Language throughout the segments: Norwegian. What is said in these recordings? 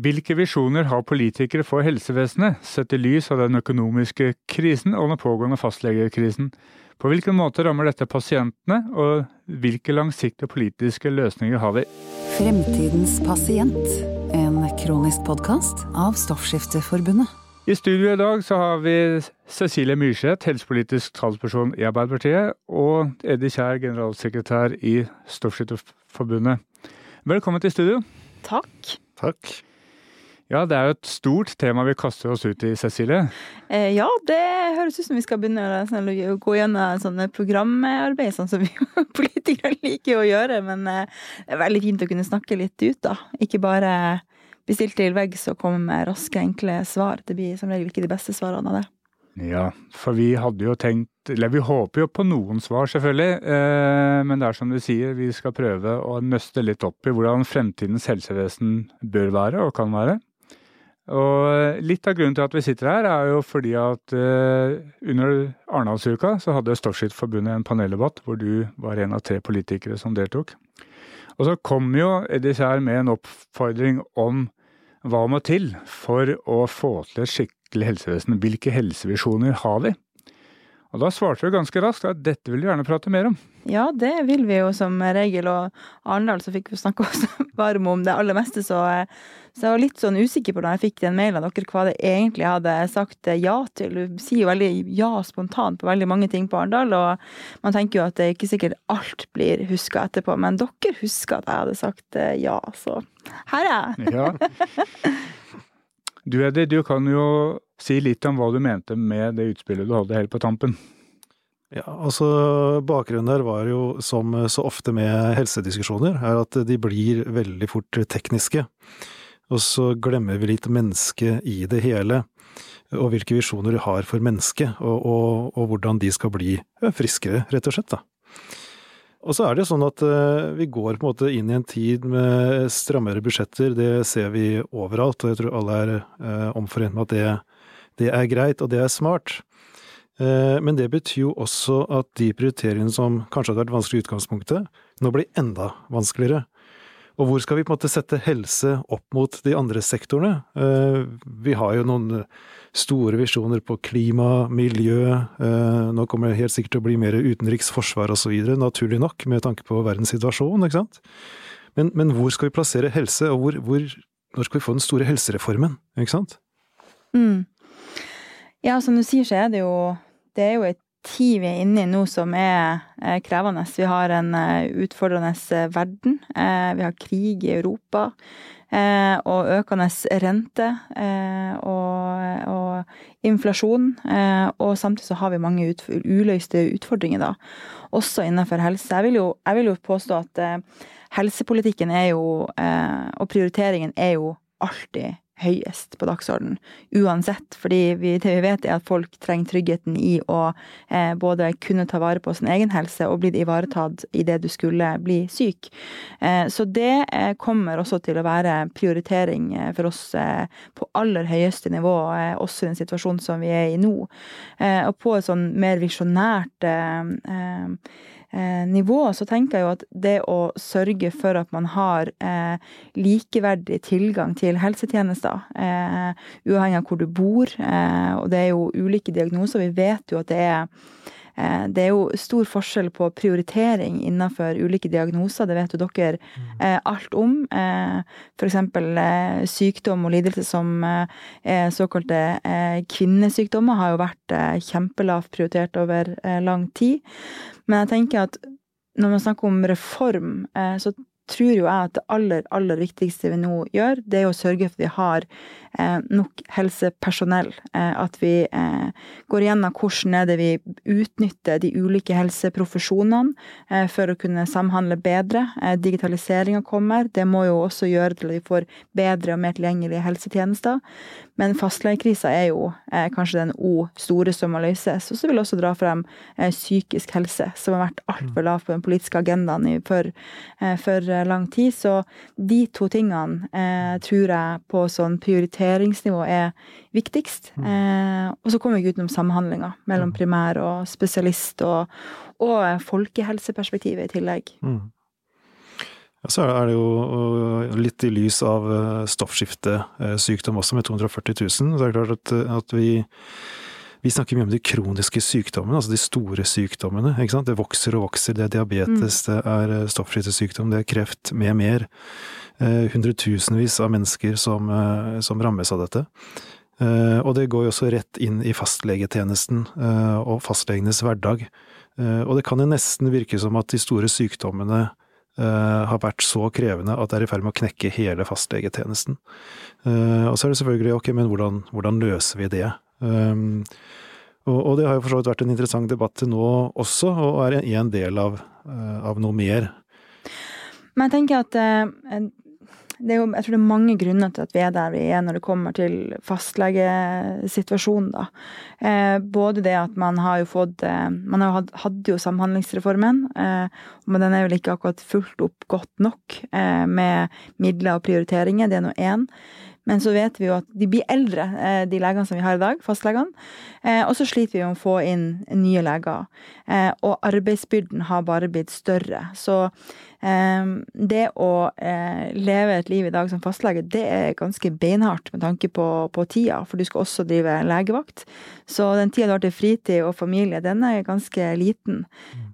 Hvilke visjoner har politikere for helsevesenet, sett i lys av den økonomiske krisen og den pågående fastlegekrisen? På hvilken måte rammer dette pasientene, og hvilke langsiktige politiske løsninger har vi? Fremtidens pasient, en kronisk podkast av Stoffskifteforbundet. I studio i dag så har vi Cecilie Myrseth, helsepolitisk talsperson i Arbeiderpartiet, og Eddie Kjær, generalsekretær i Stoffskifteforbundet. Velkommen til studio. Takk. Takk. Ja, det er jo et stort tema vi kaster oss ut i, Cecilie. Eh, ja, det høres ut som vi skal begynne å sånn, gå gjennom sånne programarbeid, sånn som vi politikere liker å gjøre. Men eh, det er veldig fint å kunne snakke litt ut, da. Ikke bare bli stilt til veggs og komme med raske, enkle svar. Det blir som regel ikke de beste svarene av det. Ja, for vi hadde jo tenkt Eller vi håper jo på noen svar, selvfølgelig. Eh, men det er som du sier, vi skal prøve å nøste litt opp i hvordan fremtidens helsevesen bør være og kan være. Og litt av grunnen til at vi sitter her, er jo fordi at uh, under Arendalsuka så hadde Storskytterforbundet en paneldebatt hvor du var en av tre politikere som deltok. Og så kom jo Eddie Kjær med en oppfordring om hva må til for å få til et skikkelig helsevesen. Hvilke helsevisjoner har vi? Og da svarte du ganske raskt at dette vil du gjerne prate mer om. Ja, det vil vi jo som regel, og Arendal så fikk vi snakke oss varm om det aller meste, så, så, jeg var litt sånn usikker på da jeg fikk den mailen av dere hva det egentlig hadde sagt ja til. Du sier jo veldig ja spontant på veldig mange ting på Arendal, og man tenker jo at det er ikke sikkert alt blir huska etterpå, men dere husker at jeg hadde sagt ja, så her er jeg. Ja. Du Eddie, du kan jo si litt om hva du mente med det utspillet du hadde helt på tampen. Ja, altså Bakgrunnen der var jo, som så ofte med helsediskusjoner, er at de blir veldig fort tekniske. Og så glemmer vi litt mennesket i det hele, og hvilke visjoner vi har for mennesket, og, og, og, hvordan de skal bli friskere, rett og slett. da. Og så er det sånn at uh, vi går på en måte inn i en tid med strammere budsjetter, det ser vi overalt, og jeg tror alle er uh, omforent med at det, det, er greit, og det er smart. Uh, men det betyr jo også at de prioriteringene som kanskje hadde vært vanskelig i utgangspunktet, nå blir enda vanskeligere. Og hvor skal vi på en måte sette helse opp mot de andre sektorene? Vi har jo noen store visjoner på klima, miljø. Eh, nå kommer det helt sikkert til å bli mer utenriks, forsvar osv., naturlig nok, med tanke på verdens situasjon, ikke sant. Men, men hvor skal vi plassere helse, og hvor, hvor, når skal vi få den store helsereformen, ikke sant? Mm. Ja, som du sier, så er det jo Det er jo et tid vi er inne i nå som er krevende. Vi har en eh, utfordrende verden. Eh, vi har krig i Europa. Eh, og økende rente eh, og, og inflasjon. Eh, og samtidig så har vi mange ut, uløste utfordringer, da, også innenfor helse. Jeg vil jo, jeg vil jo påstå at helsepolitikken er jo, og prioriteringen er jo alltid høyest på dagsordenen, uansett. Fordi vi, det vi vet er at folk trenger tryggheten i å eh, både kunne ta vare på sin egen helse og bli ivaretatt i det du skulle bli syk. Eh, så det eh, kommer også til å være prioritering eh, for oss eh, på aller høyeste nivå, eh, også i den situasjonen som vi er i nå. og på et sånn mer visjonært eh, nivå, så tenker jeg jo at det å sørge for at man har eh, likeverdig tilgang til helsetjenester, eh, uavhengig av hvor du bor, eh, og det er jo ulike diagnoser, vi vet jo at det er eh, det er jo stor forskjell på prioritering innenfor ulike diagnoser, det vet jo dere mm. eh, alt om. Eh, F.eks. Eh, sykdom og lidelse som eh, såkalte eh, kvinnesykdommer har jo vært eh, kjempelavt prioritert over lang tid. Men jeg tenker at når man snakker om reform, eh, så tror jo jeg at det aller, aller viktigste vi nå gjør, det er å sørge for at vi har eh, nok helsepersonell. Eh, at vi går igjennom hvordan er det vi utnytter de ulike helseprofesjonene for å kunne samhandle bedre. Digitaliseringa kommer. Det må jo også gjøre til at vi får bedre og mer tilgjengelige helsetjenester. Men fastlegekrisa er jo eh, kanskje den O store som må løses. Og så vil jeg også dra frem eh, psykisk helse, som har vært altfor lav på den politiske agendaen i, for, eh, for, eh, lang tid. Så de to tingene eh, tror jeg på sånn prioriteringsnivå er viktigst. Mm. Eh, og så kommer vi ikke utenom samhandlinga mellom mm. primær og spesialist, og, og folkehelseperspektivet i tillegg. Mm. Så er det jo litt i lys av stoffskiftesykdom også, med 240 000. Så er det klart at, at vi vi snakker mye om de kroniske sykdommene, altså de store sykdommene. ikke sant? Det vokser og vokser. Det er diabetes, mm. det er stoffskiftesykdom, det er kreft, med mer. Hundretusenvis av mennesker som, som rammes av dette. Og det går jo også rett inn i fastlegetjenesten og fastlegenes hverdag. Og det kan jo nesten virke som at de store sykdommene Eh, har vært så krevende at det er i ferd med å knekke hele fastlegetjenesten. Eh, og så er det selvfølgelig ok, men hvordan, hvordan løser vi det? Um, og, det har jo for så vidt vært en interessant debatt til nå også, og er en del av, av noe mer. Men jeg tenker at jo, jeg tror det er mange grunner til at vi er der vi er når det kommer til fastlegesituasjonen. da. Eh, både det at man har jo fått eh, Man har hatt, hadde jo Samhandlingsreformen, eh, men den er vel ikke akkurat fulgt opp godt nok eh, med midler og prioriteringer. Det er nå én. Men så vet vi jo at de blir eldre, eh, de legene som vi har i dag, fastlegene. Eh, og så sliter vi med å få inn nye leger. Og arbeidsbyrden har bare blitt større. Så det å eh, leve et liv i dag som fastlege, det er ganske beinhardt med tanke på, på tida, for du skal også drive legevakt. Så den tida du har til fritid og familie, den er ganske liten.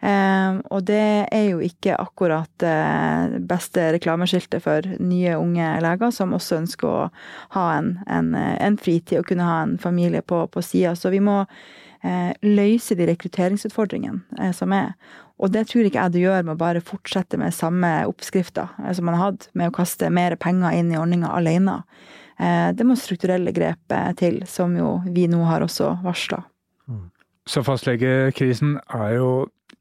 Mm. og det er jo ikke akkurat det eh, beste reklameskiltet for nye, unge leger, som også ønsker å ha en, en, en fritid og kunne ha en familie på, på sida. Så vi må eh, løse de rekrutteringsutfordringene som er. Og det tror ikke jeg du gjør med å bare fortsette med samme oppskrifter eh, som man har hatt, med å kaste mer penger inn i ordninga alene. Eh, det må strukturelle grep eh, til, som jo vi nå har også varsla. Mm. Så fastlegekrisen er jo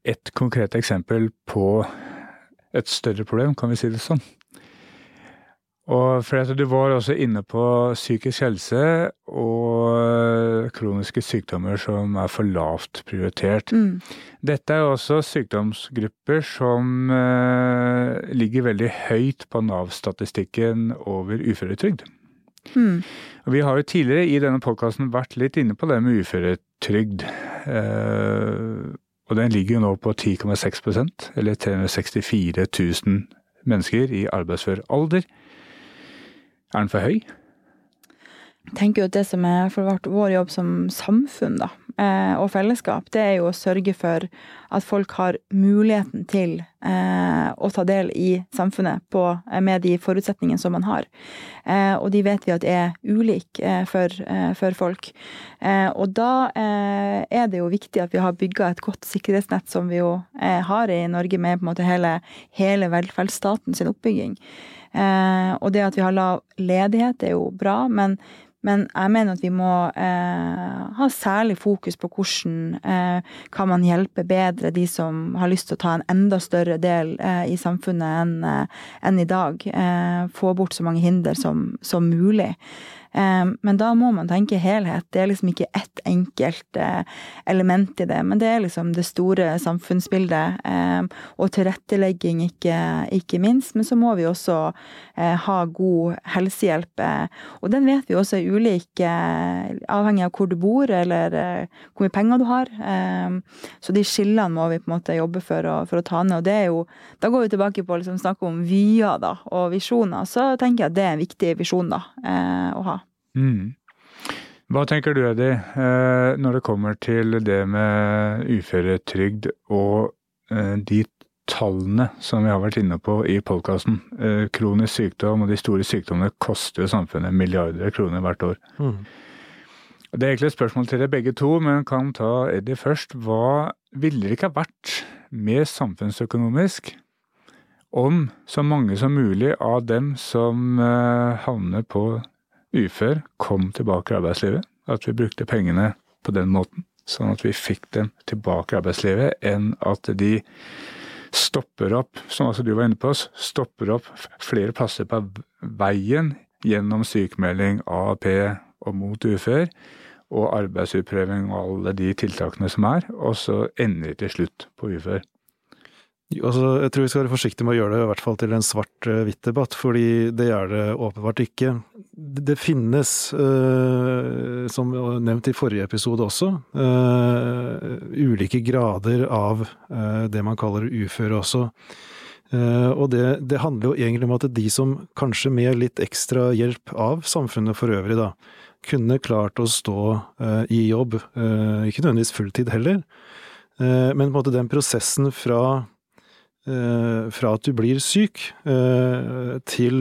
et konkret eksempel på et større problem, kan vi si det sånn. Og for Du var også inne på psykisk helse og kroniske sykdommer som er for lavt prioritert. Mm. Dette er også sykdomsgrupper som uh, ligger veldig høyt på Nav-statistikken over uføretrygd. Mm. Vi har jo tidligere i denne podkasten vært litt inne på det med uføretrygd. Uh, og den ligger jo nå på 10,6% eller 364 000 mennesker i arbeidsfør alder. Er den for høy? Jeg tenker jo at det som er for vår jobb som samfunn da, eh, og fellesskap, det er jo å sørge for at folk har muligheten til eh, å ta del i samfunnet på, eh, med de forutsetningene som man har. Og de vet vi at er ulike for, for, folk. og da er det jo viktig at vi har bygga et godt sikkerhetsnett som vi jo har i Norge, med på en måte hele, hele velferdsstaten sin oppbygging. Eh, og det at vi har lav ledighet, er jo bra, men, men jeg mener at vi må eh, ha særlig fokus på hvordan eh, kan man hjelpe bedre de som har lyst til å ta en enda større del eh, i samfunnet enn eh, en i dag. Eh, få bort så mange hinder som, som mulig. Men da må man tenke helhet. Det er liksom ikke ett enkelt eh, element i det, men det er liksom det store samfunnsbildet. Og tilrettelegging, ikke, ikke minst. Men så må vi også eh, ha god helsehjelp. Og den vet vi også er ulik, avhengig av hvor du bor, eller eh, hvor mye penger du har. Så de skillene må vi på en måte jobbe for å, for å ta ned. Og det er jo Da går vi tilbake på å liksom snakke om vyer da, og visjoner. Så tenker jeg at det er en viktig visjon da, å ha. Mm. Hva tenker du, Eddie, eh, når det kommer til det med uføretrygd og eh, de tallene som vi har vært inne på i podkasten? Eh, kronisk sykdom og de store sykdommene koster jo samfunnet milliarder av kroner hvert år. Mm. Det er egentlig et spørsmål til dere begge to, men kan ta Eddie først. Hva ville det ikke ha vært mer samfunnsøkonomisk om så mange som mulig av dem som havner på ufør kom tilbake i arbeidslivet. At vi brukte pengene på den måten, sånn at vi fikk dem tilbake i arbeidslivet, enn at de stopper opp, som altså du var inne på, stopper opp flere plasser på veien gjennom sykemelding, AAP og mot ufør, og arbeidsutprøving og alle de tiltakene som er, og så ender de til slutt på ufør. Altså, jeg tror vi skal være forsiktige med å gjøre det i hvert fall til en svart-hvitt-debatt, fordi det er det åpenbart ikke. Det finnes, uh, som nevnt i forrige episode også, uh, ulike grader av det man kaller uføre også. Eh, og det, det, handler jo egentlig om at de som kanskje med litt ekstra hjelp av samfunnet for øvrig, da, kunne klart å stå i jobb, ikke nødvendigvis fulltid heller, men på en måte den prosessen fra, fra at du blir syk, til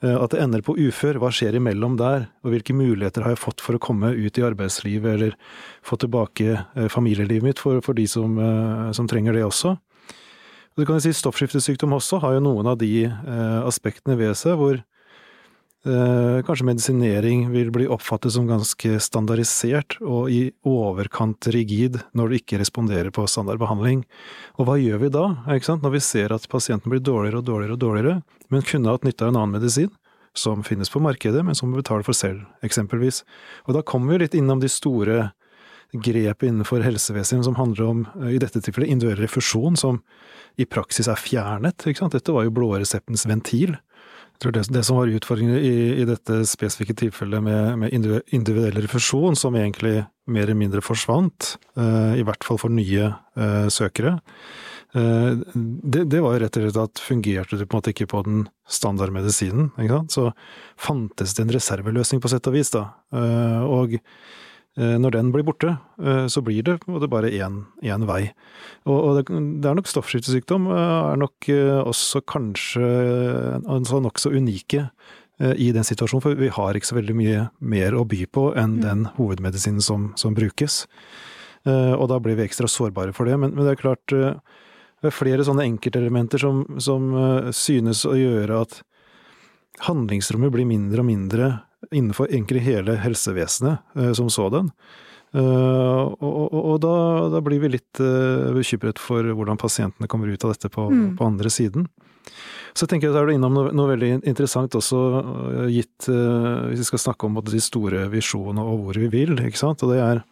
at det ender på ufør, hva skjer imellom der, og hvilke muligheter har jeg fått for å komme ut i arbeidslivet, eller få tilbake familielivet mitt for, for de som, som trenger det også. Og du kan si Stoffskiftesykdom også har jo noen av de eh, aspektene ved seg hvor eh, kanskje medisinering vil bli oppfattet som ganske standardisert og i overkant rigid når du ikke responderer på standardbehandling. Og hva gjør vi da, når vi ser at pasienten blir dårligere og dårligere og dårligere, men kunne hatt nytte av en annen medisin? Som finnes på markedet, men som vi betaler for selv, eksempelvis. Og da kommer vi litt innom de store grepet innenfor helsevesenet som handler om, i dette tilfellet, individuell refusjon, som i praksis er fjernet. Dette var jo blåreseptens ventil. Tror det, det som var utfordringen i, i, dette spesifikke tilfellet med, med individuell refusjon, som egentlig mer eller mindre forsvant, uh, i hvert fall for nye uh, søkere, uh, det, det, var jo rett og slett at fungerte det på en måte ikke på den standardmedisinen, ikke sant? så fantes det en reserveløsning på sett og vis, da. og når den blir borte, eh, så blir det bare én vei. Og, det, er nok stoffskiftesykdom eh, er nok også kanskje altså nokså unike i den situasjonen, for vi har ikke så veldig mye mer å by på enn mm. den hovedmedisinen som, som, brukes. Og da blir vi ekstra sårbare for det. Men, men det er klart, det er flere sånne enkeltelementer som, som synes å gjøre at handlingsrommet blir mindre og mindre innenfor egentlig hele helsevesenet eh, som sådan. Uh, og, og, og da, da, blir vi litt uh, bekymret for hvordan pasientene kommer ut av dette på, mm. på andre siden. Så jeg tenker at er du innom noe, noe, veldig interessant også, uh, gitt Hvis vi skal snakke om de store visjonene og hvor vi vil, ikke sant. Og det er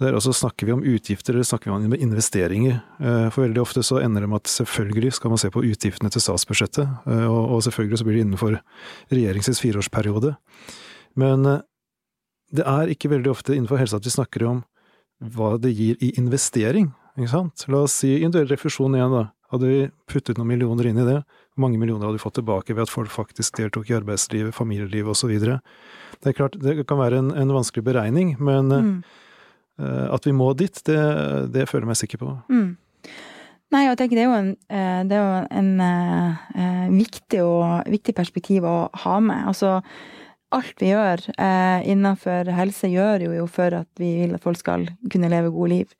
der også snakker vi om utgifter, eller snakker vi om investeringer. Eh, for veldig ofte så ender det med at selvfølgelig skal man se på utgiftene til statsbudsjettet, eh, og selvfølgelig så blir det innenfor regjeringens fireårsperiode. Men eh, det er ikke veldig ofte innenfor helse at vi snakker om hva det gir i investering. Ikke sant? La oss si individuell refusjon igjen, da. Hadde vi puttet noen millioner inn i det, hvor mange millioner hadde vi fått tilbake ved at folk faktisk deltok i arbeidslivet, familielivet osv.? Det er klart, det kan være en, en vanskelig beregning, men mm at vi må dit, det, det føler jeg meg sikker på. Mm. Nei, jeg tenker det er jo en, eh, er jo en eh, viktig, og, viktig perspektiv å ha med. Altså, alt vi gjør eh, innenfor helse, gjør jo, jo for at vi vil at folk skal kunne leve gode liv.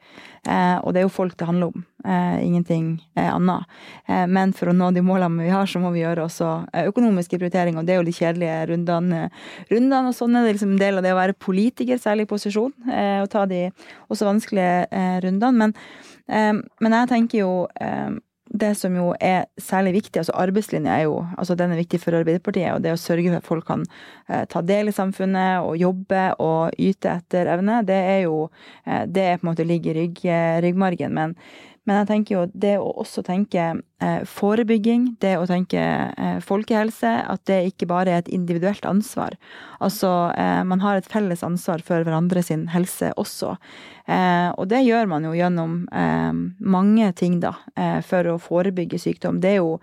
Eh, og det er jo folk det handler om, eh, ingenting eh, annet. Eh, men for å nå de målene vi har, så må vi gjøre også eh, økonomiske prioriteringer. Og det er jo de kjedelige rundene. rundene og sånn er det liksom en del av det å være politiker, særlig i posisjon, og ta de også vanskelige rundene. Men, men jeg tenker jo det som jo er særlig viktig, altså arbeidslinja er jo altså den er viktig for Arbeiderpartiet. Og det å sørge for at folk kan eh, ta del i samfunnet og jobbe og yte etter evne, det er jo eh, Det er på en måte ligger i rygg, eh, ryggmargen. Men men jeg tenker jo det å også tenke eh, forebygging, det å tenke eh, folkehelse, at det ikke bare er et individuelt ansvar. Altså eh, man har et felles ansvar for hverandre sin helse også. Eh, og det gjør man jo gjennom eh, mange ting, da, eh, for å forebygge sykdom. Det er jo,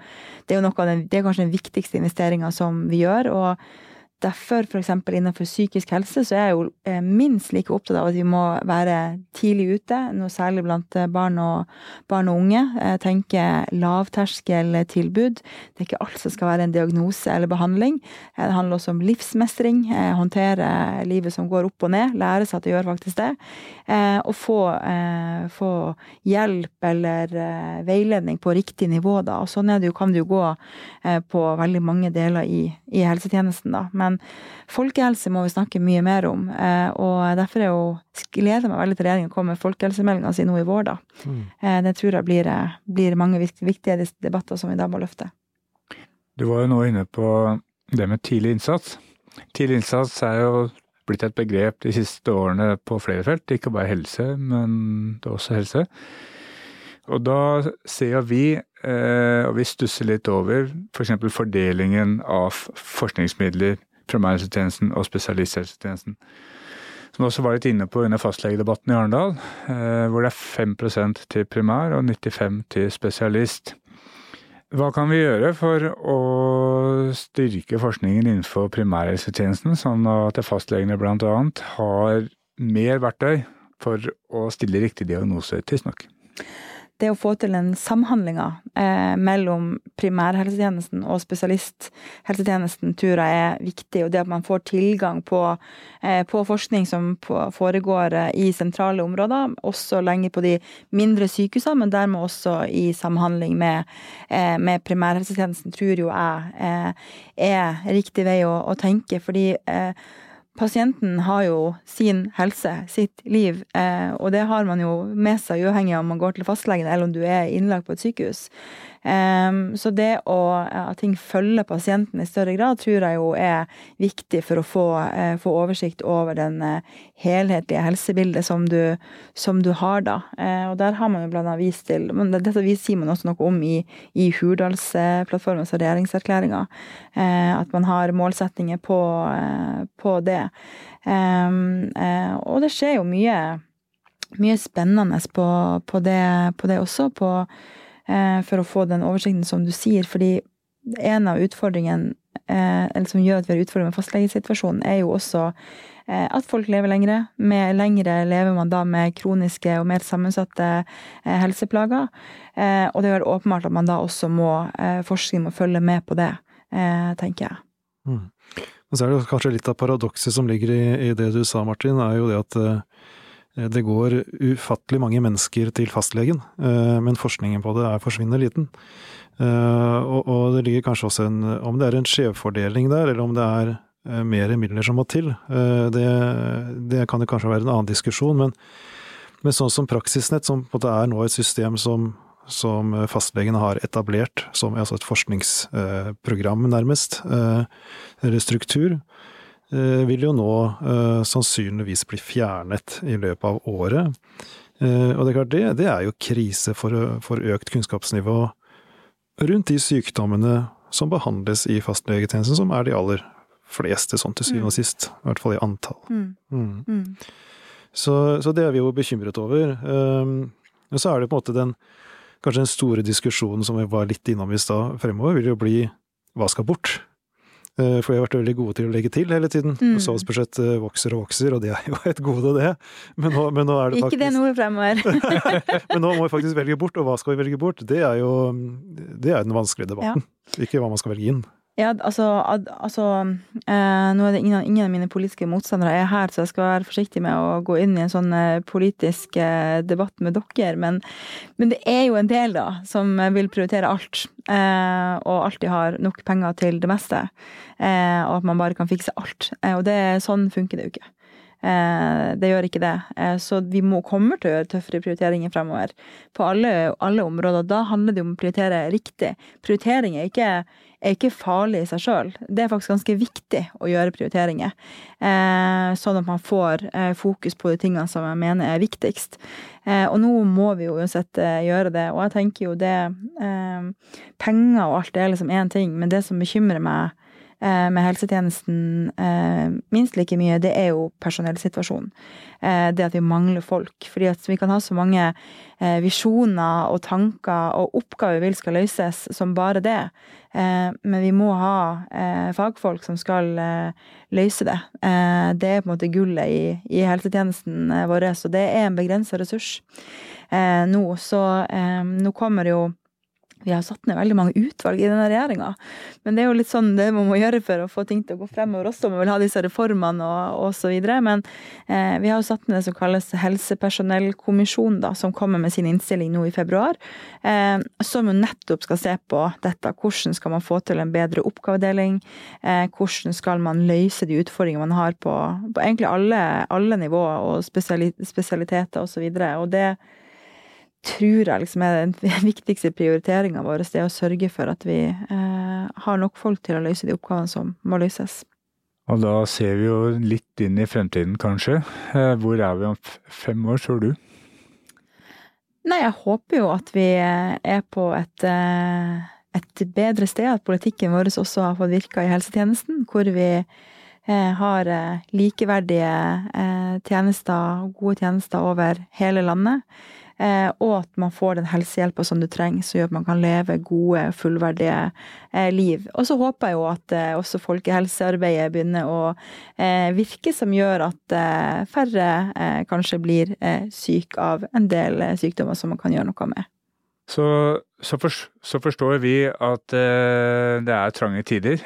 det er jo noe av den, det er kanskje den viktigste investeringa som vi gjør. og Derfor, f.eks. innenfor psykisk helse, så er jeg jo eh, minst like opptatt av at vi må være tidlig ute, noe særlig blant eh, barn og, barn og unge. Jeg tenker lavterskeltilbud. Det er ikke alt som skal være en diagnose eller behandling. Eh, det handler også om livsmestring. Håndtere livet som går opp og ned. Lære seg at det gjør faktisk det. Og få, få hjelp eller veiledning på riktig nivå, da. Og sånn det jo, kan det jo gå på veldig mange deler i, i helsetjenesten, da. Men men folkehelse må vi snakke mye mer om. Eh, og derfor er jo gleder meg veldig til regjeringen kommer med folkehelsemeldinga si nå i vår, da. Mm. Eh, det tror jeg blir, eh, blir mange viktige debatter som vi da må løfte. Du var jo nå inne på det med tidlig innsats. Tidlig innsats er jo blitt et begrep de siste årene på flere felt. Ikke bare helse, men det er også helse. Og da ser vi, og vi stusser litt over, f.eks. For fordelingen av forskningsmidler primærhelsetjenesten og spesialisthelsetjenesten. Som også var litt inne på under fastlegedebatten i Arendal, eh, hvor det er 5% til primær og 95 til spesialist. Hva kan vi gjøre for å styrke forskningen innenfor primærhelsetjenesten, sånn at fastlegene bl.a. har mer verktøy for å stille riktige diagnoser tidsnok? Det å få til en samhandlinga eh, mellom primærhelsetjenesten og spesialisthelsetjenesten tror jeg er viktig. Og det at man får tilgang på, eh, på forskning som på, foregår eh, i sentrale områder, også lenger på de mindre sykehusene, men dermed også i samhandling med, eh, med primærhelsetjenesten, tror jo jeg eh, er riktig vei å, å tenke. fordi eh, pasienten har jo sin helse, sitt liv, eh, og det har man jo med seg uavhengig av om man går til fastlegen eller om du er innlagt på et sykehus. Så det å, at ting følger pasienten i større grad, tror jeg jo er viktig for å få, eh, få oversikt over den eh, helhetlige helsebildet som du, som du, har da. Og der har man jo blant annet vist til men Dette sier man også noe om i, i Hurdalsplattformen, altså regjeringserklæringa. At man har målsettinger på, på det. Og det skjer jo mye mye spennende på, på, det, på det også. På, Eh, for å få den oversikten som du sier. Fordi en av utfordringene eh, eller som gjør at vi har utfordringer med fastlegesituasjonen, er jo også eh, at folk lever lengre. Med lengre lever man da med kroniske og mer sammensatte helseplager. Og det er åpenbart at man da også må forskningen må følge med på det, tenker jeg. Mm. Men så er det kanskje litt av paradokset som ligger i, i, det du sa, Martin, er jo det at Eh, det går ufattelig mange mennesker til fastlegen, eh, men forskningen på det er forsvinnende liten. Eh, og det ligger kanskje også en Om det er en skjevfordeling der, eller om det er mer midler som må til, det, det kan det kanskje være en annen diskusjon. Men, men sånn som Praksisnett, som på måte er nå et system som, som fastlegene har etablert som altså et forskningsprogram, nærmest, eller struktur, Eh, vil jo nå uh, sannsynligvis bli fjernet i løpet av året. Uh, og det er klart, det, det er jo krise for, for, økt kunnskapsnivå rundt de sykdommene som behandles i fastlegetjenesten, som er de aller fleste, sånn til syvende og mm. sist. I hvert fall i antall. Mm. Mm. Mm. Så, så, det er vi jo bekymret over. Um, og så er det på en måte den kanskje den store diskusjonen som vi var litt innom i stad, fremover, vil jo bli hva skal bort? Eh, for vi har vært veldig gode til å legge til hele tiden. Mm. Statsbudsjettet eh, vokser og vokser, og det er jo et gode, det. Men nå, men nå er det faktisk Ikke det noe fremover. men nå må vi faktisk velge bort, og hva skal vi velge bort? Det er jo det er den vanskelige debatten. Ja. Ikke hva man skal velge inn. Ja, altså, altså eh, Nå er det ingen, ingen, av mine politiske motstandere er her, så jeg skal være forsiktig med å gå inn i en sånn eh, politisk eh, debatt med dere. Men, men, det er jo en del, da, som vil prioritere alt. Eh, og alltid har nok penger til det meste. Eh, og at man bare kan fikse alt. Eh, og det, sånn funker det jo ikke. Det gjør ikke det. Så vi må, kommer til å gjøre tøffere prioriteringer fremover. På alle, alle områder. Da handler det om å prioritere riktig. Prioritering er ikke er ikke farlig i seg sjøl. Det er faktisk ganske viktig å gjøre prioriteringer. Eh, sånn at man får eh, fokus på de tingene som jeg mener er viktigst. Eh, og nå må vi jo uansett eh, gjøre det. Og jeg tenker jo det eh, Penger og alt det er liksom én ting, men det som bekymrer meg Eh, med helsetjenesten eh, minst like mye, det er jo personellsituasjonen. Eh, det at vi mangler folk. Fordi at vi kan ha så mange visjoner og tanker og oppgaver vi vil skal løses som bare det. Men vi må ha fagfolk som skal løse det. Det er på en måte gullet i helsetjenesten vår, så det er en begrensa ressurs nå. Så nå kommer jo vi har satt ned veldig mange utvalg i denne regjeringa. Men det er jo litt sånn det man må gjøre for å få ting til å gå fremover også. Man vil ha disse reformene og, og så videre. Men eh, vi har jo satt ned det som kalles helsepersonellkommisjonen, da, som kommer med sin innstilling nå i februar. Eh, som jo nettopp skal se på dette. Hvordan skal man få til en bedre oppgavedeling? Eh, hvordan skal man løse de utfordringene man har på, på egentlig alle, alle nivåer og spesialiteter osv. Og, så og det tror jeg liksom er den viktigste prioriteringa vår, det er å sørge for at vi eh, har nok folk til å løse de oppgavene som må løses. Og da ser vi jo litt inn i fremtiden, kanskje. Eh, hvor er vi om fem år, tror du? Nei, jeg håper jo at vi eh, er på et, eh, et bedre sted. At politikken vår også har fått virka i helsetjenesten. Hvor vi har likeverdige tjenester, gode tjenester over hele landet. Eh, og at man får den helsehjelpa som du trenger, som gjør at man kan leve gode, fullverdige eh, liv. Og så håper jeg jo at eh, også folkehelsearbeidet begynner å virke, som gjør at færre kanskje blir syk av en del sykdommer som man kan gjøre noe med. Så, så, for, så forstår vi at det er trange tider,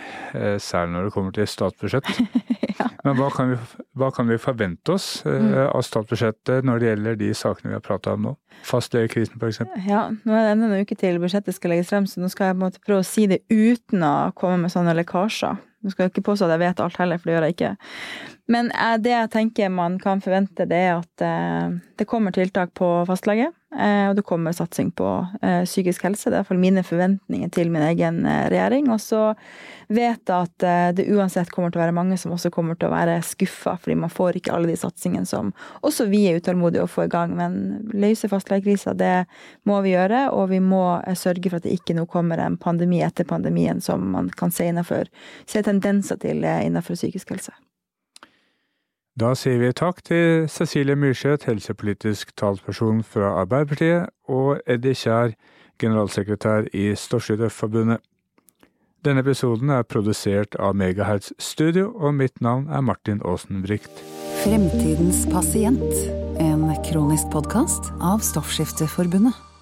særlig når det kommer til statsbudsjett. Men hva kan, vi, hva kan, vi, forvente oss eh, mm. av statsbudsjettet når det gjelder de sakene vi har prata om nå? Fastlegekrisen f.eks. Ja, nå er det enda en uke til budsjettet skal legges frem, så nå skal jeg på en måte prøve å si det uten å komme med sånne lekkasjer. Nå skal jeg ikke påstå at jeg vet alt heller, for det gjør jeg ikke. Men eh, det jeg tenker man kan forvente, det er at eh, det kommer tiltak på fastlege. Eh, og det kommer satsing på psykisk helse. Det er iallfall mine forventninger til min egen regjering. Og så vet jeg at det uansett kommer til å være mange som også kommer til å være skuffa, fordi man får ikke alle de satsingene som også vi er utålmodige å få i gang. Men løse fastlegekrisa, det må vi gjøre. Og vi må sørge for at det ikke nå kommer en pandemi etter pandemien som man kan se innenfor, se tendenser til innenfor psykisk helse. Da sier vi takk til Cecilie Myrseth, helsepolitisk talsperson fra Arbeiderpartiet, og Eddie Kjær, generalsekretær i Storskytterforbundet. Denne episoden er produsert av Megahertz Studio, og mitt navn er Martin Aasen Bricht. Fremtidens pasient, en kronisk podkast av Stoffskifteforbundet.